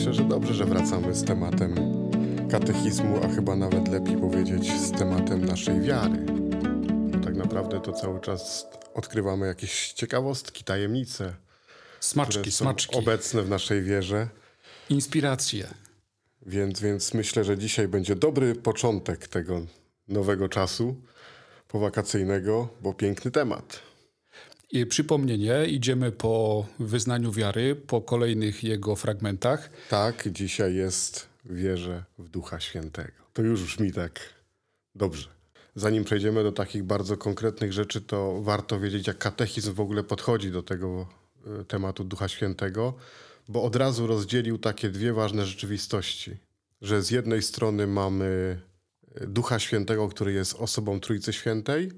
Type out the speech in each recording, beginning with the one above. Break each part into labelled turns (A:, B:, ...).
A: myślę, że dobrze, że wracamy z tematem katechizmu, a chyba nawet lepiej powiedzieć z tematem naszej wiary. Tak naprawdę to cały czas odkrywamy jakieś ciekawostki, tajemnice,
B: Smaczki, smaczki,
A: obecne w naszej wierze.
B: inspiracje.
A: Więc, więc myślę, że dzisiaj będzie dobry początek tego nowego czasu powakacyjnego, bo piękny temat.
B: I przypomnienie, idziemy po wyznaniu wiary, po kolejnych jego fragmentach.
A: Tak, dzisiaj jest wierzę w Ducha Świętego. To już brzmi tak dobrze. Zanim przejdziemy do takich bardzo konkretnych rzeczy, to warto wiedzieć, jak katechizm w ogóle podchodzi do tego y, tematu Ducha Świętego, bo od razu rozdzielił takie dwie ważne rzeczywistości. Że z jednej strony mamy y, Ducha Świętego, który jest osobą Trójcy Świętej,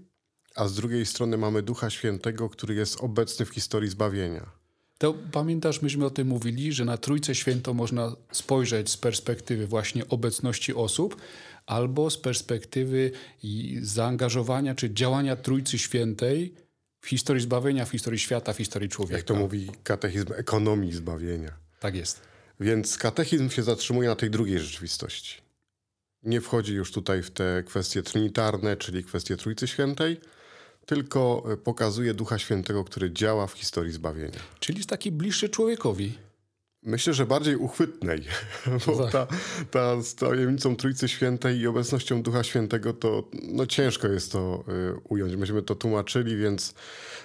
A: a z drugiej strony mamy Ducha Świętego, który jest obecny w historii zbawienia.
B: To pamiętasz, myśmy o tym mówili, że na Trójcę Świętą można spojrzeć z perspektywy właśnie obecności osób, albo z perspektywy zaangażowania czy działania Trójcy Świętej w historii zbawienia, w historii świata, w historii człowieka.
A: Jak to mówi katechizm ekonomii zbawienia.
B: Tak jest.
A: Więc katechizm się zatrzymuje na tej drugiej rzeczywistości. Nie wchodzi już tutaj w te kwestie trinitarne, czyli kwestie Trójcy Świętej, tylko e, pokazuje Ducha Świętego, który działa w historii zbawienia.
B: Czyli jest taki bliższy człowiekowi.
A: Myślę, że bardziej uchwytnej, bo
B: Tak.
A: ta, ta z tajemnicą Trójcy Świętej i obecnością Ducha Świętego to no, ciężko jest to y, ująć. Myśmy to tłumaczyli, więc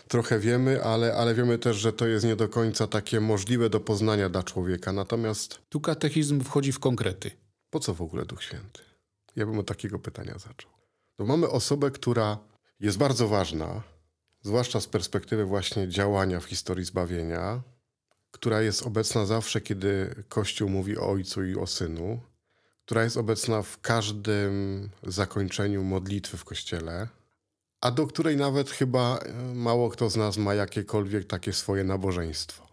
A: trochę wiemy, ale, ale wiemy też, że to jest nie do końca takie możliwe do poznania dla człowieka. Natomiast
B: Tu katechizm wchodzi w konkrety.
A: po co w ogóle Duch Święty? Ja bym od takiego pytania zaczął. No mamy osobę, która jest bardzo ważna, zwłaszcza z perspektywy właśnie działania w historii zbawienia, która jest obecna zawsze, kiedy Kościół mówi o Ojcu i o Synu, która jest obecna w każdym zakończeniu modlitwy w Kościele, a do której nawet chyba e, mało kto z nas ma jakiekolwiek takie swoje nabożeństwo.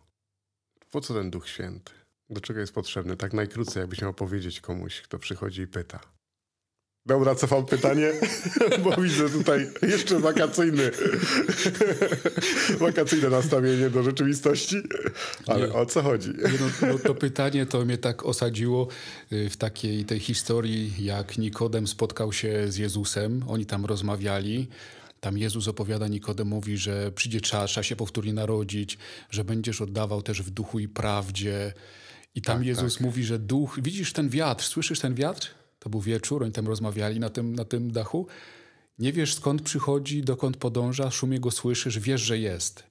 A: Po co ten Duch Święty? Do czego jest potrzebny? Tak najkrócej, jakbyś miał powiedzieć komuś, kto przychodzi i pyta. Dobra, cofam pytanie, bo widzę tutaj jeszcze wakacyjny, wakacyjne nastawienie do rzeczywistości. Ale
B: Nie.
A: o co chodzi?
B: No, no to pytanie to mnie tak osadziło y, w takiej tej historii, jak Nikodem spotkał się z Jezusem. Oni tam rozmawiali. Tam Jezus opowiada Nikodemowi, że przyjdzie czas, trzeba się powtórnie narodzić, że będziesz oddawał też w duchu i prawdzie. I tam
A: Tak,
B: Jezus mówi, że duch, widzisz ten wiatr, słyszysz ten wiatr? To był wieczór, oni tam rozmawiali na tym, na tym dachu. Nie wiesz skąd przychodzi, dokąd podąża, szumie go słyszysz, wiesz, że jest.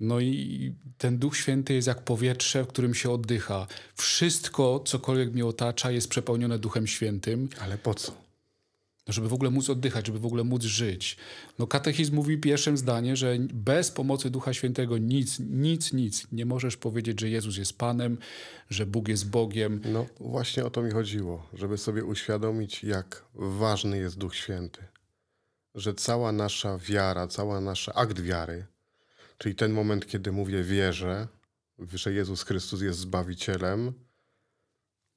B: No i ten Duch Święty jest jak powietrze, w którym się oddycha. Wszystko, cokolwiek mnie otacza, jest przepełnione Duchem Świętym,
A: Ale po co?
B: Żeby w ogóle móc oddychać, żeby w ogóle móc żyć. No katechizm mówi pierwszym zdanie, że bez pomocy Ducha Świętego nic, nic, nic. Nie możesz powiedzieć, że Jezus jest Panem, że Bóg jest Bogiem.
A: No właśnie o to mi chodziło, żeby sobie uświadomić, jak ważny jest Duch Święty. Że cała nasza wiara, cała nasza akt wiary, czyli ten moment, kiedy mówię wierzę, że Jezus Chrystus jest Zbawicielem,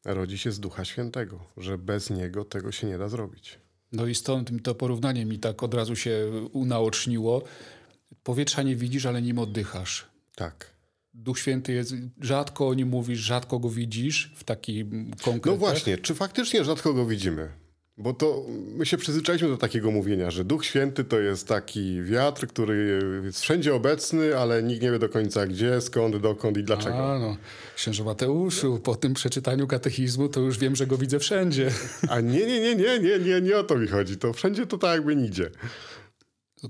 A: rodzi się z Ducha Świętego, że bez Niego tego się nie da zrobić.
B: No i stąd to porównanie mi tak od razu się unaoczniło. Powietrza nie widzisz, ale nim oddychasz.
A: Tak.
B: Duch Święty jest, rzadko o nim mówisz, rzadko go widzisz w takim konkrecie.
A: No właśnie, czy faktycznie rzadko go widzimy? Bo to my się przyzwyczailiśmy do takiego mówienia, że Duch Święty to jest taki wiatr, który jest wszędzie obecny, ale nikt nie wie do końca gdzie, skąd, dokąd i dlaczego.
B: A, no. Księże Mateuszu, po tym przeczytaniu katechizmu to już wiem, że go widzę wszędzie.
A: A nie, nie, nie, nie, nie, nie, nie o to mi chodzi. To wszędzie to tak jakby nigdzie.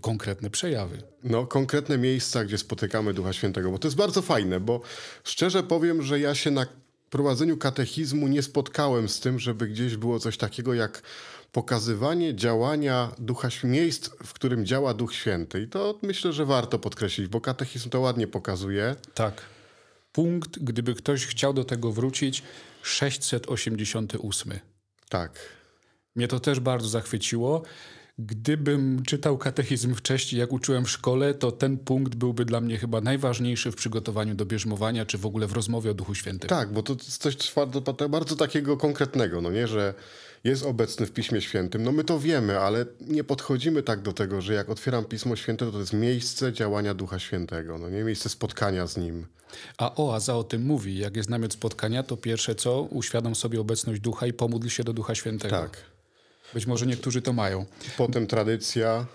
B: Konkretne przejawy.
A: No, konkretne miejsca, gdzie spotykamy Ducha Świętego, bo to jest bardzo fajne, bo szczerze powiem, że ja się na prowadzeniu katechizmu nie spotkałem z tym, żeby gdzieś było coś takiego jak pokazywanie działania Ducha miejsc, w którym działa Duch Święty. I to myślę, że warto podkreślić, bo katechizm to ładnie pokazuje.
B: Tak. Punkt, gdyby ktoś chciał do tego wrócić, 688.
A: Tak.
B: Mnie to też bardzo zachwyciło. Gdybym czytał katechizm wcześniej, jak uczyłem w szkole, to ten punkt byłby dla mnie chyba najważniejszy w przygotowaniu do bierzmowania, czy w ogóle w rozmowie o Duchu Świętym.
A: Tak, bo to jest coś bardzo, bardzo takiego konkretnego, no nie, że jest obecny w Piśmie Świętym. No my to wiemy, ale nie podchodzimy tak do tego, że jak otwieram Pismo Święte, to to jest miejsce działania Ducha Świętego, no nie, miejsce spotkania z Nim.
B: A oaza o tym mówi. Jak jest namiot spotkania, to pierwsze co, uświadom sobie obecność Ducha i pomódl się do Ducha Świętego.
A: Tak.
B: Być może niektórzy to mają.
A: Potem tradycja.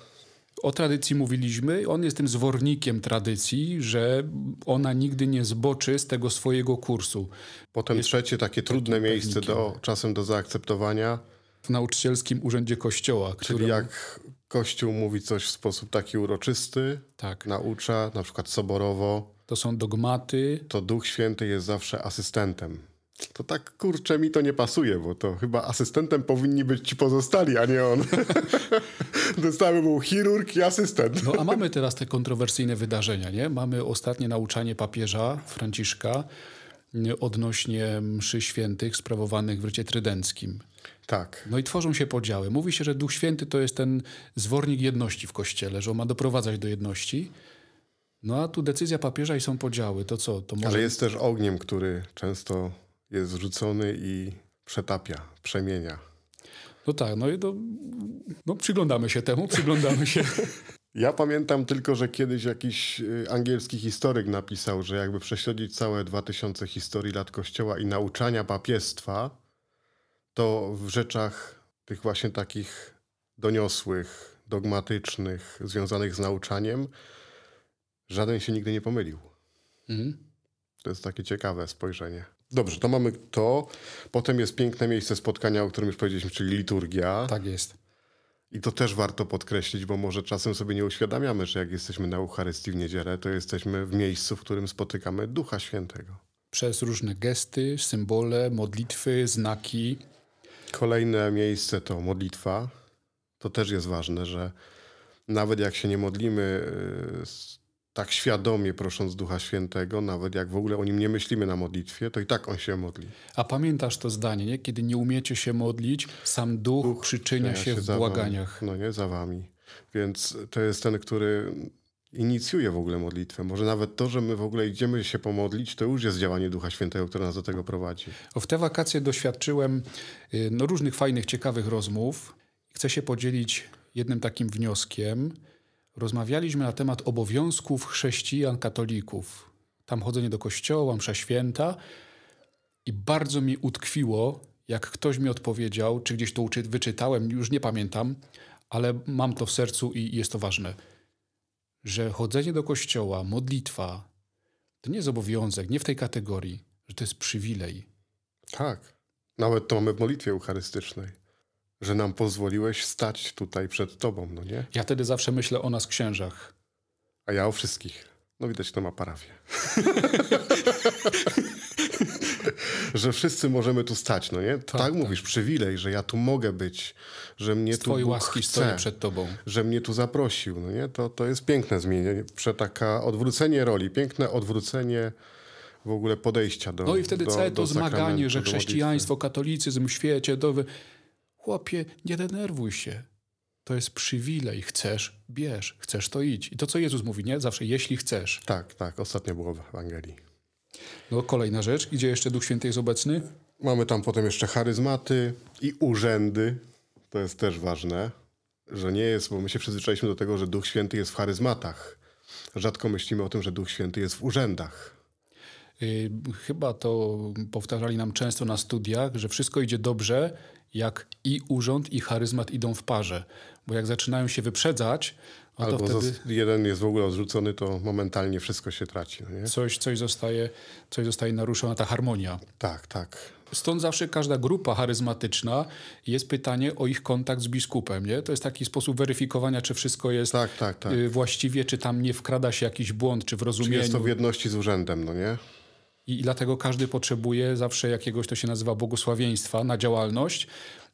B: O tradycji mówiliśmy. On jest tym zwornikiem tradycji, że ona nigdy nie zboczy z tego swojego kursu.
A: Potem jest trzecie, takie trudne miejsce do, czasem do zaakceptowania.
B: W nauczycielskim urzędzie Kościoła.
A: Czyli którym... jak Kościół mówi coś w sposób taki uroczysty,
B: tak.
A: naucza, na przykład soborowo.
B: To są dogmaty.
A: To Duch Święty jest zawsze asystentem. To tak kurczę mi to nie pasuje, bo to chyba asystentem powinni być ci pozostali, a nie on. Dostały był chirurg i asystent.
B: No a mamy teraz te kontrowersyjne wydarzenia, nie? Mamy ostatnie nauczanie papieża Franciszka odnośnie mszy świętych sprawowanych w rycie trydenckim.
A: Tak.
B: No i tworzą się podziały. Mówi się, że Duch Święty to jest ten zwornik jedności w Kościele, że on ma doprowadzać do jedności. No a tu decyzja papieża i są podziały. To co? To może...
A: Ale jest też ogniem, który często jest zrzucony i przetapia, przemienia.
B: No tak, no i to, no przyglądamy się temu, przyglądamy się.
A: Ja pamiętam tylko, że kiedyś jakiś y, angielski historyk napisał, że jakby prześledzić całe 2000 historii lat Kościoła i nauczania papiestwa, to w rzeczach tych właśnie takich doniosłych, dogmatycznych, związanych z nauczaniem, żaden się nigdy nie pomylił. Mhm. To jest takie ciekawe spojrzenie. Dobrze, to mamy to. Potem jest piękne miejsce spotkania, o którym już powiedzieliśmy, czyli liturgia.
B: Tak jest.
A: I to też warto podkreślić, bo może czasem sobie nie uświadamiamy, że jak jesteśmy na Eucharystii w niedzielę, to jesteśmy w miejscu, w którym spotykamy Ducha Świętego.
B: Przez różne gesty, symbole, modlitwy, znaki.
A: Kolejne miejsce to modlitwa. To też jest ważne, że nawet jak się nie modlimy y, tak świadomie prosząc Ducha Świętego, nawet jak w ogóle o nim nie myślimy na modlitwie, to i tak on się modli.
B: A pamiętasz to zdanie, nie? Kiedy nie umiecie się modlić, sam Duch, Duch przyczynia się, się w błaganiach.
A: Wami. No nie, za wami. Więc to jest ten, który inicjuje w ogóle modlitwę. Może nawet to, że my w ogóle idziemy się pomodlić, to już jest działanie Ducha Świętego, które nas do tego prowadzi.
B: O, w te wakacje doświadczyłem y, no, różnych fajnych, ciekawych rozmów. Chcę się podzielić jednym takim wnioskiem – rozmawialiśmy na temat obowiązków chrześcijan katolików. Tam chodzenie do kościoła, msza święta i bardzo mi utkwiło, jak ktoś mi odpowiedział, czy gdzieś to wyczytałem, już nie pamiętam, ale mam to w sercu i jest to ważne, że chodzenie do kościoła, modlitwa, to nie jest obowiązek, nie w tej kategorii, że to jest przywilej.
A: Tak. Nawet to mamy w modlitwie eucharystycznej że nam pozwoliłeś stać tutaj przed Tobą, no nie?
B: Ja wtedy zawsze myślę o nas księżach.
A: A ja o wszystkich. No widać, to ma parafię. że wszyscy możemy tu stać, no nie? Tak, tak, tak, mówisz, przywilej, że ja tu mogę być, że mnie Z tu
B: Twojej łaski chce, stoję przed Tobą.
A: Że mnie tu zaprosił, no nie? To, to jest piękne zmienienie, taka odwrócenie roli, piękne odwrócenie w ogóle podejścia do
B: No i wtedy całe to zmaganie, że chrześcijaństwo, katolicyzm w świecie, to... Chłopie, nie denerwuj się. To jest przywilej. Chcesz, bierz. Chcesz, to idź. I to, co Jezus mówi, nie? Zawsze, jeśli chcesz.
A: Tak, tak. Ostatnio było w Ewangelii.
B: No, kolejna rzecz. Gdzie jeszcze Duch Święty jest obecny?
A: Mamy tam potem jeszcze charyzmaty i urzędy. To jest też ważne, że nie jest, bo my się przyzwyczailiśmy do tego, że Duch Święty jest w charyzmatach. Rzadko myślimy o tym, że Duch Święty jest w urzędach.
B: Yy, chyba to powtarzali nam często na studiach, że wszystko idzie dobrze, jak i urząd, i charyzmat idą w parze. Bo jak zaczynają się wyprzedzać, no
A: Albo
B: wtedy...
A: jeden jest w ogóle odrzucony, to momentalnie wszystko się traci. No
B: coś, coś, zostaje, coś zostaje naruszona, ta harmonia.
A: Tak, tak.
B: Stąd zawsze każda grupa charyzmatyczna jest pytanie o ich kontakt z biskupem. Nie? To jest taki sposób weryfikowania, czy wszystko jest
A: tak, tak, tak.
B: Y, właściwie, czy tam nie wkrada się jakiś błąd, czy w rozumieniu. Czy
A: jest to w jedności z urzędem, no nie?
B: I, dlatego każdy potrzebuje zawsze jakiegoś, to się nazywa błogosławieństwa na działalność,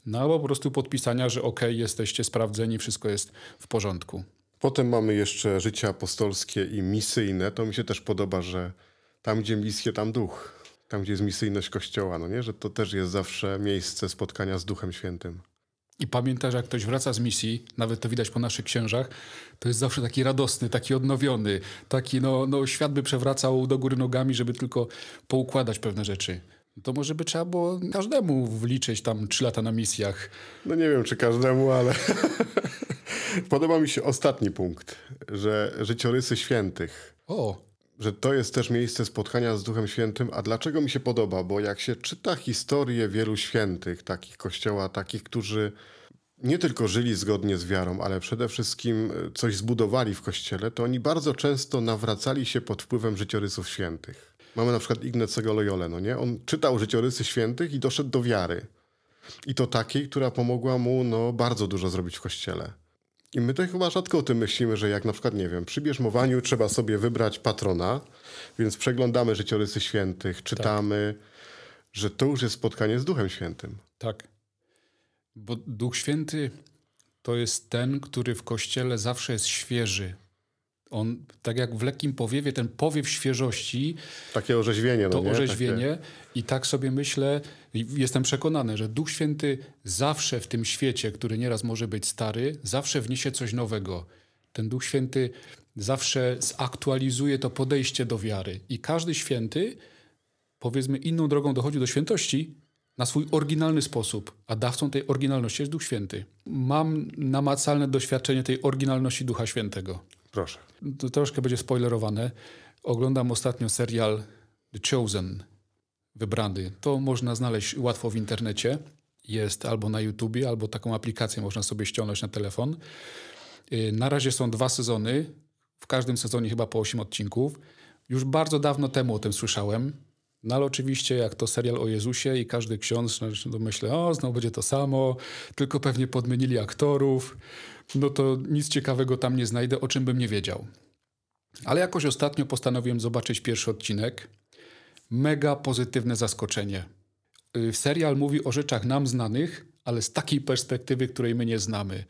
B: no albo po prostu podpisania, że ok, jesteście sprawdzeni, wszystko jest w porządku.
A: Potem mamy jeszcze życie apostolskie i misyjne. To mi się też podoba, że tam, gdzie misje, tam duch. Tam, gdzie jest misyjność Kościoła, no nie? Że to też jest zawsze miejsce spotkania z Duchem Świętym.
B: I pamiętasz, jak ktoś wraca z misji, nawet to widać po naszych księżach, to jest zawsze taki radosny, taki odnowiony, taki no, no świat by przewracał do góry nogami, żeby tylko poukładać pewne rzeczy. To może by trzeba było każdemu wliczyć tam trzy lata na misjach.
A: No nie wiem, czy każdemu, ale podoba mi się ostatni punkt, że życiorysy świętych.
B: O,
A: że to jest też miejsce spotkania z Duchem Świętym. A dlaczego mi się podoba? Bo jak się czyta historię wielu świętych, takich kościoła, takich, którzy nie tylko żyli zgodnie z wiarą, ale przede wszystkim e, coś zbudowali w kościele, to oni bardzo często nawracali się pod wpływem życiorysów świętych. Mamy na przykład Ignacego Loyole, no nie? On czytał życiorysy świętych i doszedł do wiary. I to takiej, która pomogła mu no, bardzo dużo zrobić w kościele. I my to chyba rzadko o tym myślimy, że jak na przykład, nie wiem, przy bierzmowaniu trzeba sobie wybrać patrona, więc przeglądamy życiorysy świętych, czytamy, tak. że to już jest spotkanie z Duchem Świętym.
B: Tak. Bo Duch Święty to jest ten, który w Kościele zawsze jest świeży. On, tak jak w lekkim powiewie, ten powiew świeżości.
A: Takie orzeźwienie. No
B: to
A: nie?
B: orzeźwienie. Takie... I tak sobie myślę, jestem przekonany, że Duch Święty zawsze w tym świecie, który nieraz może być stary, zawsze wniesie coś nowego. Ten Duch Święty zawsze zaktualizuje to podejście do wiary. I każdy święty, powiedzmy, inną drogą dochodzi do świętości na swój oryginalny sposób, a dawcą tej oryginalności jest Duch Święty. Mam namacalne doświadczenie tej oryginalności Ducha Świętego.
A: Proszę.
B: To troszkę będzie spoilerowane. Oglądam ostatnio serial The Chosen, wybrany. To można znaleźć łatwo w internecie. Jest albo na YouTubie, albo taką aplikację można sobie ściągnąć na telefon. Y, na razie są dwa sezony. W każdym sezonie chyba po 8 odcinków. Już bardzo dawno temu o tym słyszałem. No ale oczywiście, jak to serial o Jezusie i każdy ksiądz, no, myślę, o, znowu będzie to samo, tylko pewnie podmienili aktorów no to nic ciekawego tam nie znajdę, o czym bym nie wiedział. Ale jakoś ostatnio postanowiłem zobaczyć pierwszy odcinek. Mega pozytywne zaskoczenie. Y, serial mówi o rzeczach nam znanych, ale z takiej perspektywy, której my nie znamy.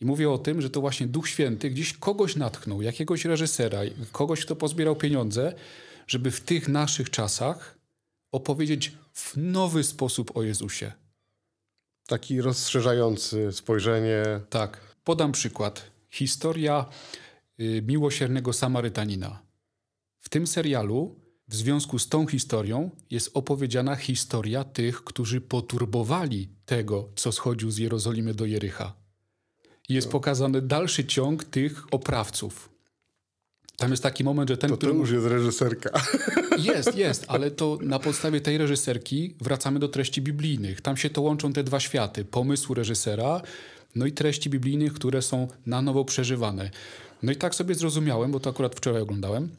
B: I mówię o tym, że to właśnie Duch Święty gdzieś kogoś natchnął, jakiegoś reżysera, kogoś, kto pozbierał pieniądze, żeby w tych naszych czasach opowiedzieć w nowy sposób o Jezusie.
A: Taki rozszerzający spojrzenie.
B: Tak. Podam przykład. Historia y, miłosiernego Samarytanina. W tym serialu, w związku z tą historią, jest opowiedziana historia tych, którzy poturbowali tego, co schodził z Jerozolimy do Jericha. Jest no. pokazany dalszy ciąg tych oprawców. Tam jest taki moment, że ten,
A: to. To już jest reżyserka.
B: Jest, jest, ale to na podstawie tej reżyserki wracamy do treści biblijnych. Tam się to łączą te dwa światy. Pomysł reżysera, no i treści biblijnych, które są na nowo przeżywane. No i tak sobie zrozumiałem, bo to akurat wczoraj oglądałem,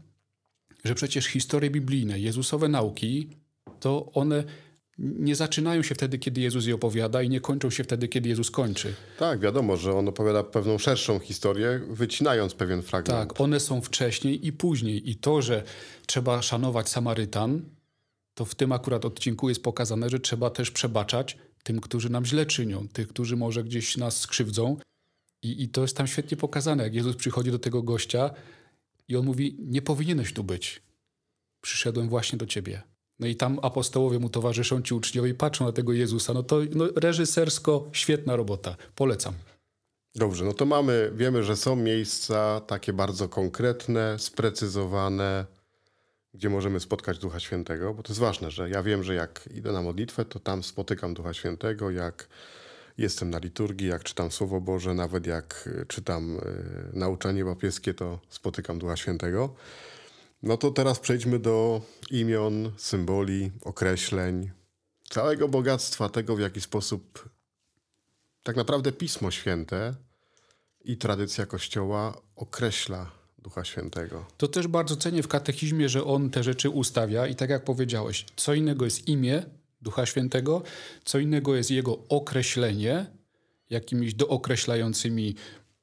B: że przecież historie biblijne, Jezusowe nauki, to one nie zaczynają się wtedy, kiedy Jezus je opowiada i nie kończą się wtedy, kiedy Jezus kończy.
A: Tak, wiadomo, że on opowiada pewną szerszą historię, wycinając pewien fragment.
B: Tak, one są wcześniej i później. I to, że trzeba szanować Samarytan, to w tym akurat odcinku jest pokazane, że trzeba też przebaczać tym, którzy nam źle czynią, tych, którzy może gdzieś nas skrzywdzą. I, I to jest tam świetnie pokazane, jak Jezus przychodzi do tego gościa i on mówi: Nie powinieneś tu być. Przyszedłem właśnie do ciebie. No i tam apostołowie mu towarzyszą, ci uczniowie patrzą na tego Jezusa. No to no, reżysersko świetna robota. Polecam.
A: Dobrze, no to mamy, wiemy, że są miejsca takie bardzo konkretne, sprecyzowane, gdzie możemy spotkać Ducha Świętego, bo to jest ważne, że ja wiem, że jak idę na modlitwę, to tam spotykam Ducha Świętego, jak jestem na liturgii, jak czytam Słowo Boże, nawet jak y, czytam y, nauczanie papieskie, to spotykam Ducha Świętego. No to teraz przejdźmy do imion, symboli, określeń, całego bogactwa tego, w jaki sposób tak naprawdę Pismo Święte i tradycja Kościoła określa Ducha Świętego.
B: To też bardzo cenię w katechizmie, że on te rzeczy ustawia i tak jak powiedziałeś, co innego jest imię Ducha Świętego, co innego jest jego określenie jakimiś dookreślającymi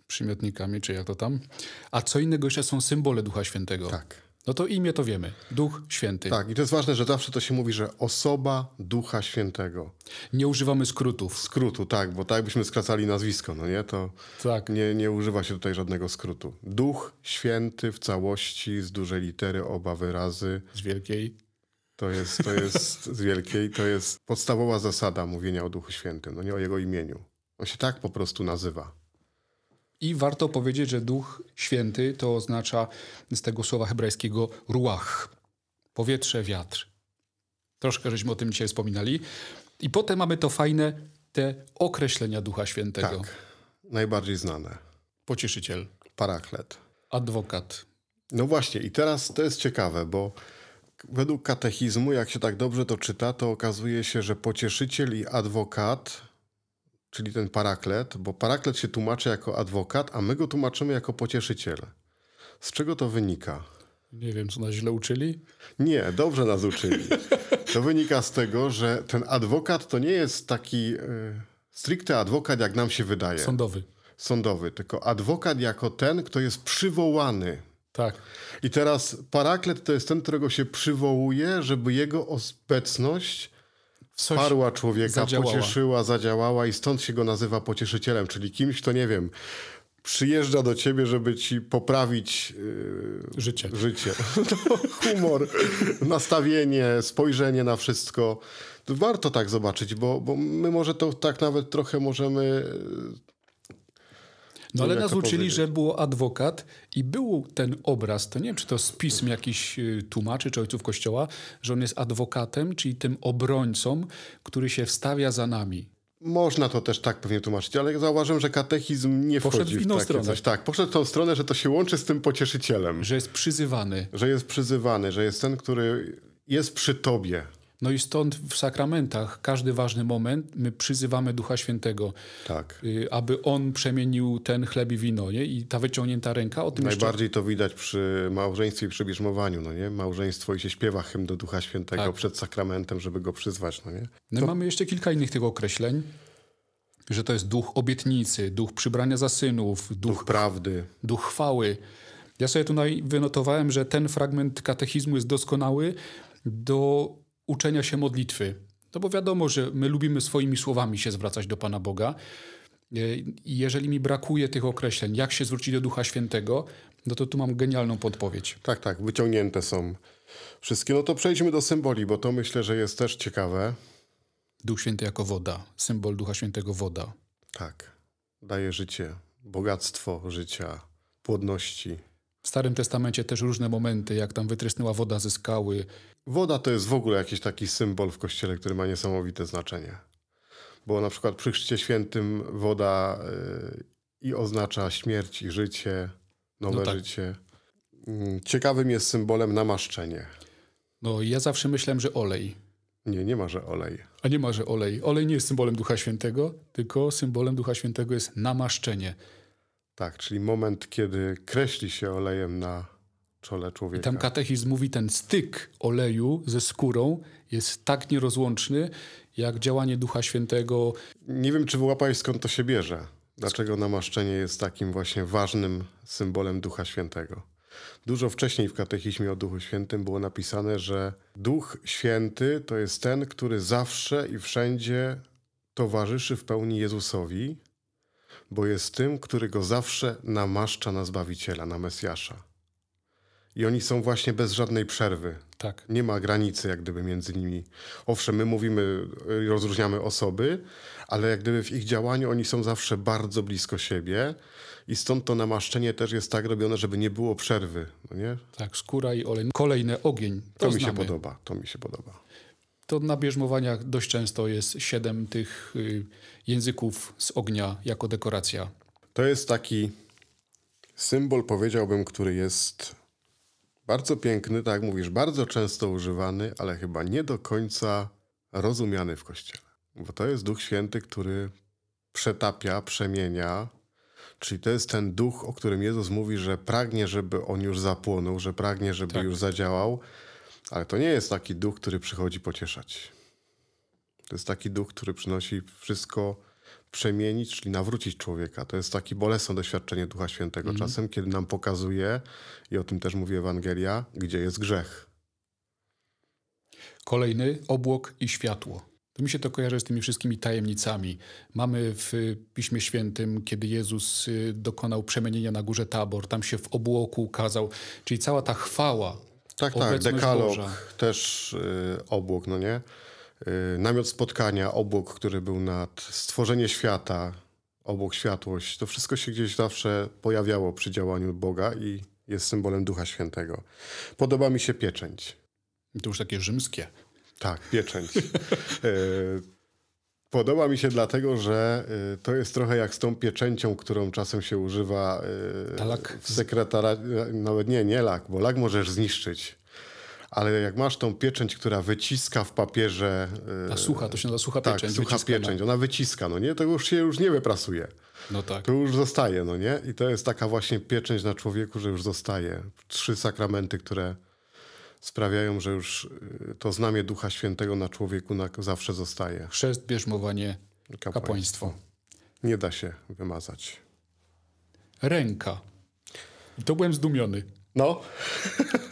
B: przymiotnikami, czy jak to tam, a co innego jeszcze są symbole Ducha Świętego.
A: Tak.
B: No to imię to wiemy. Duch Święty.
A: Tak, i to jest ważne, że zawsze to się mówi, że osoba Ducha Świętego.
B: Nie używamy skrótów.
A: Skrótu, tak, bo tak byśmy skracali nazwisko, no nie? To tak. nie, nie używa się tutaj żadnego skrótu. Duch Święty w całości, z dużej litery, oba wyrazy.
B: Z wielkiej.
A: To jest, to jest z wielkiej, to jest podstawowa zasada mówienia o Duchu Świętym, no nie o jego imieniu. On się tak po prostu nazywa.
B: I warto powiedzieć, że Duch Święty to oznacza z tego słowa hebrajskiego ruach. Powietrze, wiatr. Troszkę żeśmy o tym dzisiaj wspominali. I potem mamy to fajne, te określenia Ducha Świętego.
A: Tak, najbardziej znane.
B: Pocieszyciel,
A: Paraklet.
B: adwokat.
A: No właśnie, i teraz to jest ciekawe, bo według katechizmu, jak się tak dobrze to czyta, to okazuje się, że pocieszyciel i adwokat, czyli ten paraklet, bo paraklet się tłumaczy jako adwokat, a my go tłumaczymy jako pocieszyciel. Z czego to wynika?
B: Nie wiem, co nas źle uczyli.
A: Nie, dobrze nas uczyli. To wynika z tego, że ten adwokat to nie jest taki y, stricte adwokat, jak nam się wydaje.
B: Sądowy.
A: Sądowy, tylko adwokat jako ten, kto jest przywołany.
B: Tak.
A: I teraz paraklet to jest ten, którego się przywołuje, żeby jego obecność wsparła człowieka,
B: zadziałała.
A: pocieszyła, zadziałała i stąd się go nazywa pocieszycielem, czyli kimś, kto nie wiem, przyjeżdża do ciebie, żeby ci poprawić yy,
B: Życie.
A: życie. To humor, nastawienie, spojrzenie na wszystko. To warto tak zobaczyć, bo, bo my może to tak nawet trochę możemy
B: No ale nas uczyli,
A: powiedzieć?
B: że było adwokat i był ten obraz, to nie wiem, czy to z pism jakiś y, tłumaczy, czy ojców kościoła, że on jest adwokatem, czyli tym obrońcą, który się wstawia za nami.
A: Można to też tak pewnie tłumaczyć, ale zauważyłem, że katechizm nie
B: Poszedł
A: wchodzi
B: w inną
A: takie
B: stronę.
A: coś. Tak, poszedł w tą stronę, że to się łączy z tym pocieszycielem.
B: Że jest przyzywany.
A: Że jest przyzywany, że jest ten, który jest przy tobie.
B: No i stąd w sakramentach każdy ważny moment my przyzywamy Ducha Świętego,
A: Tak.
B: y, aby On przemienił ten chleb i wino. Nie? I ta wyciągnięta ręka, o tym jeszcze
A: Najbardziej to widać przy małżeństwie i przy bierzmowaniu, no nie? Małżeństwo i się śpiewa hymn do Ducha Świętego
B: Tak.
A: przed sakramentem, żeby go przyzwać, no nie?
B: No i mamy jeszcze kilka innych tych określeń, że to jest duch obietnicy, duch przybrania za synów, duch,
A: Duch prawdy.
B: duch chwały. Ja sobie tutaj wynotowałem, że ten fragment katechizmu jest doskonały do uczenia się modlitwy. No bo wiadomo, że my lubimy swoimi słowami się zwracać do Pana Boga. E, I jeżeli mi brakuje tych określeń, jak się zwrócić do Ducha Świętego, no to tu mam genialną podpowiedź.
A: Tak, tak, wyciągnięte są wszystkie. No to przejdźmy do symboli, bo to myślę, że jest też ciekawe.
B: Duch Święty jako woda, symbol Ducha Świętego woda.
A: Tak, daje życie, bogactwo życia, płodności.
B: W Starym Testamencie też różne momenty, jak tam wytrysnęła woda ze skały.
A: Woda to jest w ogóle jakiś taki symbol w kościele, który ma niesamowite znaczenie. Bo na przykład przy Chrzcie Świętym woda y, i oznacza śmierć i życie, nowe
B: No tak.
A: życie. Mm, Ciekawym jest symbolem namaszczenie.
B: No ja zawsze myślałem, że olej.
A: Nie, nie ma, że olej.
B: A nie ma, że olej. Olej nie jest symbolem Ducha Świętego, tylko symbolem Ducha Świętego jest namaszczenie.
A: Tak, czyli moment, kiedy kreśli się olejem na czole człowieka.
B: Tam katechizm mówi, ten styk oleju ze skórą jest tak nierozłączny, jak działanie Ducha Świętego.
A: Nie wiem, czy wyłapałeś skąd to się bierze. Dlaczego namaszczenie jest takim właśnie ważnym symbolem Ducha Świętego. Dużo wcześniej w katechizmie o Duchu Świętym było napisane, że Duch Święty to jest ten, który zawsze i wszędzie towarzyszy w pełni Jezusowi, bo jest tym, który go zawsze namaszcza na Zbawiciela, na Mesjasza. I oni są właśnie bez żadnej przerwy.
B: Tak.
A: Nie ma granicy jak gdyby między nimi. Owszem, my mówimy, y, rozróżniamy osoby, ale jak gdyby w ich działaniu oni są zawsze bardzo blisko siebie i stąd to namaszczenie też jest tak robione, żeby nie było przerwy, no nie?
B: Tak, skóra i olej. Kolejne ogień.
A: To,
B: To,
A: mi się podoba, to mi się podoba.
B: To na bierzmowaniach dość często jest siedem tych y, języków z ognia jako dekoracja.
A: To jest taki symbol, powiedziałbym, który jest bardzo piękny, tak jak mówisz, bardzo często używany, ale chyba nie do końca rozumiany w Kościele. Bo to jest Duch Święty, który przetapia, przemienia. Czyli to jest ten duch, o którym Jezus mówi, że pragnie, żeby on już zapłonął, że pragnie, żeby
B: Tak.
A: już zadziałał, ale to nie jest taki duch, który przychodzi pocieszać. To jest taki duch, który przynosi wszystko przemienić, czyli nawrócić człowieka. To jest takie bolesne doświadczenie Ducha Świętego czasem, kiedy nam pokazuje, i o tym też mówi Ewangelia, gdzie jest grzech.
B: Kolejny obłok i światło. To mi się to kojarzy z tymi wszystkimi tajemnicami. Mamy w Piśmie Świętym, kiedy Jezus y, dokonał przemienienia na górze Tabor, tam się w obłoku ukazał, czyli cała ta chwała.
A: Tak, tak, dekalog,
B: Boża.
A: też y, obłok, no nie? Y, namiot spotkania, obłok, który był nad stworzenie świata, obok światłość. To wszystko się gdzieś zawsze pojawiało przy działaniu Boga i jest symbolem Ducha Świętego. Podoba mi się pieczęć.
B: To już takie rzymskie.
A: Tak, pieczęć. E, Podoba mi się dlatego, że y, to jest trochę jak z tą pieczęcią, którą czasem się używa y, w sekretariacie. Nawet nie, nie lak, bo lak możesz zniszczyć. Ale jak masz tą pieczęć, która wyciska w papierze...
B: Ta sucha, to się nazywa sucha
A: tak,
B: pieczęć.
A: sucha
B: wyciskana.
A: pieczęć. Ona wyciska, no nie? To już się już nie wyprasuje.
B: No tak.
A: To już zostaje, no nie? I to jest taka właśnie pieczęć na człowieku, że już zostaje. Trzy sakramenty, które sprawiają, że już y, to znamie Ducha Świętego na człowieku na zawsze zostaje.
B: Chrzest, bierzmowanie, kapłaństwo.
A: Nie da się wymazać.
B: Ręka. I to byłem zdumiony.
A: No.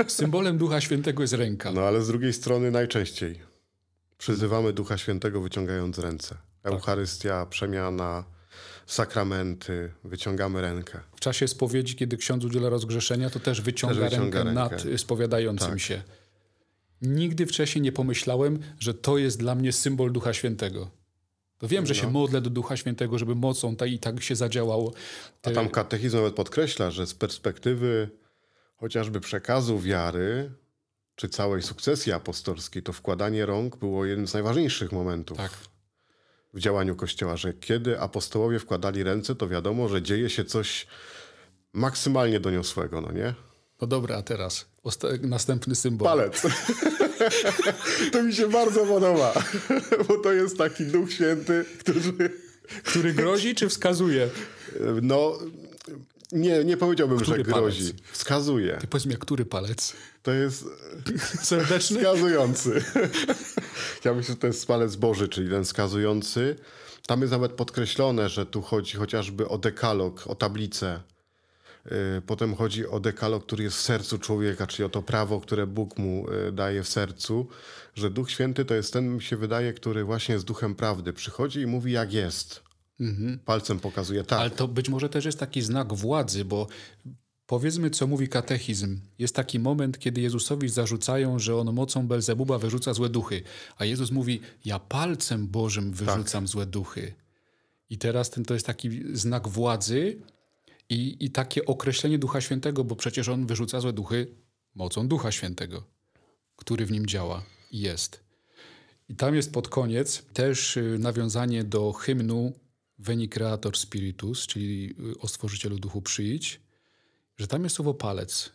B: Symbolem Ducha Świętego jest ręka.
A: No ale z drugiej strony najczęściej przyzywamy Ducha Świętego wyciągając ręce.
B: Tak.
A: Eucharystia, przemiana, sakramenty, wyciągamy rękę.
B: W czasie spowiedzi, kiedy ksiądz udziela rozgrzeszenia, to też wyciąga,
A: Też wyciąga
B: rękę,
A: rękę.
B: nad y, spowiadającym
A: Tak.
B: się. Nigdy wcześniej nie pomyślałem, że to jest dla mnie symbol Ducha Świętego. To wiem, że
A: No.
B: się modlę do Ducha Świętego, żeby mocą ta i tak się zadziałało.
A: A tam katechizm nawet podkreśla, że z perspektywy chociażby przekazu wiary, czy całej sukcesji apostolskiej, to wkładanie rąk było jednym z najważniejszych momentów
B: Tak.
A: W działaniu Kościoła, że kiedy apostołowie wkładali ręce, to wiadomo, że dzieje się coś maksymalnie doniosłego, no nie?
B: No dobra, a teraz osta- następny symbol.
A: Palec. to mi się bardzo podoba, bo to jest taki Duch Święty, który...
B: Który grozi czy wskazuje?
A: No, nie, nie powiedziałbym,
B: Który
A: że grozi.
B: palec?
A: Wskazuje.
B: Ty powiedz mi, który palec?
A: To jest
B: Serdeczny?
A: wskazujący. ja myślę, że to jest palec Boży, czyli ten wskazujący. Tam jest nawet podkreślone, że tu chodzi chociażby o dekalog, o tablicę. Yy, Potem chodzi o dekalog, który jest w sercu człowieka, czyli o to prawo, które Bóg mu yy, daje w sercu, że Duch Święty to jest ten, mi się wydaje, który właśnie jest duchem prawdy. Przychodzi i mówi jak jest. Palcem pokazuje tak.
B: Ale to być może też jest taki znak władzy, bo powiedzmy, co mówi katechizm. Jest taki moment, kiedy Jezusowi zarzucają, że on mocą Belzebuba wyrzuca złe duchy. A Jezus mówi, ja palcem Bożym wyrzucam
A: Tak.
B: złe duchy. I teraz ten to jest taki znak władzy i, i takie określenie Ducha Świętego, bo przecież on wyrzuca złe duchy mocą Ducha Świętego, który w nim działa i jest. I tam jest pod koniec też y, nawiązanie do hymnu Veni Creator Spiritus, czyli y, o Stworzycielu Duchu przyjdź, że tam jest słowo palec.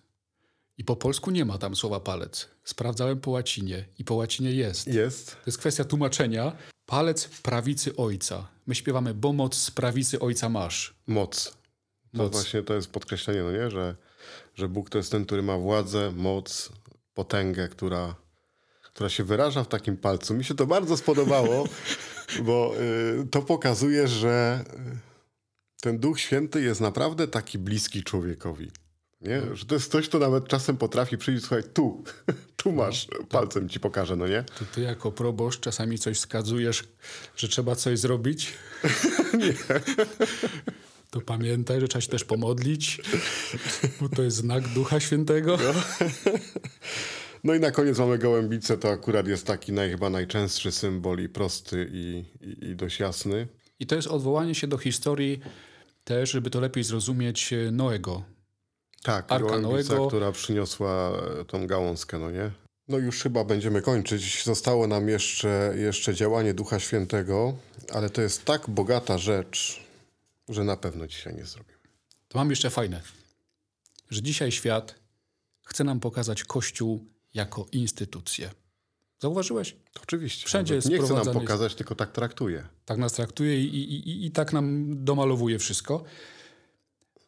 B: I po polsku nie ma tam słowa palec. Sprawdzałem po łacinie i po łacinie jest.
A: Jest.
B: To jest kwestia tłumaczenia. Palec prawicy ojca. My śpiewamy, bo moc z prawicy ojca masz.
A: Moc. To
B: Moc.
A: właśnie to jest podkreślenie, no nie? Że, że Bóg to jest ten, który ma władzę, moc, potęgę, która, która się wyraża w takim palcu. Mi się to bardzo spodobało, bo y, to pokazuje, że y, ten Duch Święty jest naprawdę taki bliski człowiekowi. Nie? Że to jest ktoś, kto nawet czasem potrafi przyjść, słuchaj, tu, tu masz, palcem ci pokażę, no nie?
B: To ty jako proboszcz czasami coś wskazujesz, że trzeba coś zrobić? Nie. To pamiętaj, że trzeba się też pomodlić, bo to jest znak Ducha Świętego.
A: No i na koniec mamy gołębicę, to akurat jest taki naj, chyba najczęstszy symbol i prosty i, i, i dość jasny.
B: I to jest odwołanie się do historii też, żeby to lepiej zrozumieć e, Noego.
A: Tak,
B: Arka
A: gołębica,
B: Noego.
A: która przyniosła e, tą gałązkę, no nie? No już chyba będziemy kończyć. Zostało nam jeszcze, jeszcze działanie Ducha Świętego, ale to jest tak bogata rzecz, że na pewno dzisiaj nie zrobimy.
B: To mam jeszcze fajne, że dzisiaj świat chce nam pokazać Kościół jako instytucję. Zauważyłeś?
A: Oczywiście.
B: Wszędzie jest
A: nie chce nam pokazać, tylko tak traktuje.
B: Tak nas traktuje i, i, i, i tak nam domalowuje wszystko.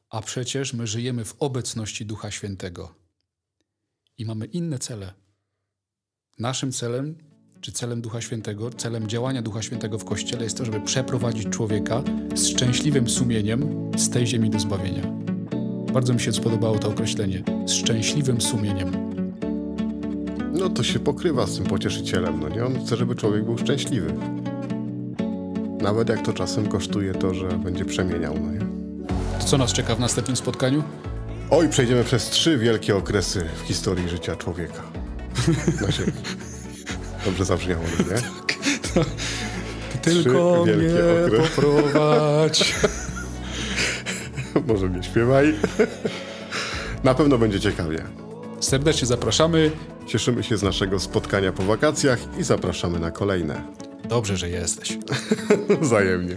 B: A przecież my żyjemy w obecności Ducha Świętego i mamy inne cele. Naszym celem, czy celem Ducha Świętego, celem działania Ducha Świętego w Kościele jest to, żeby przeprowadzić człowieka z szczęśliwym sumieniem z tej ziemi do zbawienia. Bardzo mi się spodobało to określenie. Szczęśliwym sumieniem.
A: No to się pokrywa z tym pocieszycielem, no nie? On chce, żeby człowiek był szczęśliwy. Nawet jak to czasem kosztuje to, że będzie przemieniał, no nie?
B: To co nas czeka w następnym spotkaniu?
A: Oj, przejdziemy przez trzy wielkie okresy w historii życia człowieka. Na ziemi. Dobrze zabrzmiało, no nie?
B: Tylko
A: wielkie
B: mnie
A: okresy.
B: poprowadź.
A: Może nie śpiewaj. Na pewno będzie ciekawie.
B: Serdecznie zapraszamy.
A: Cieszymy się z naszego spotkania po wakacjach i zapraszamy na kolejne.
B: Dobrze, że jesteś.
A: Wzajemnie.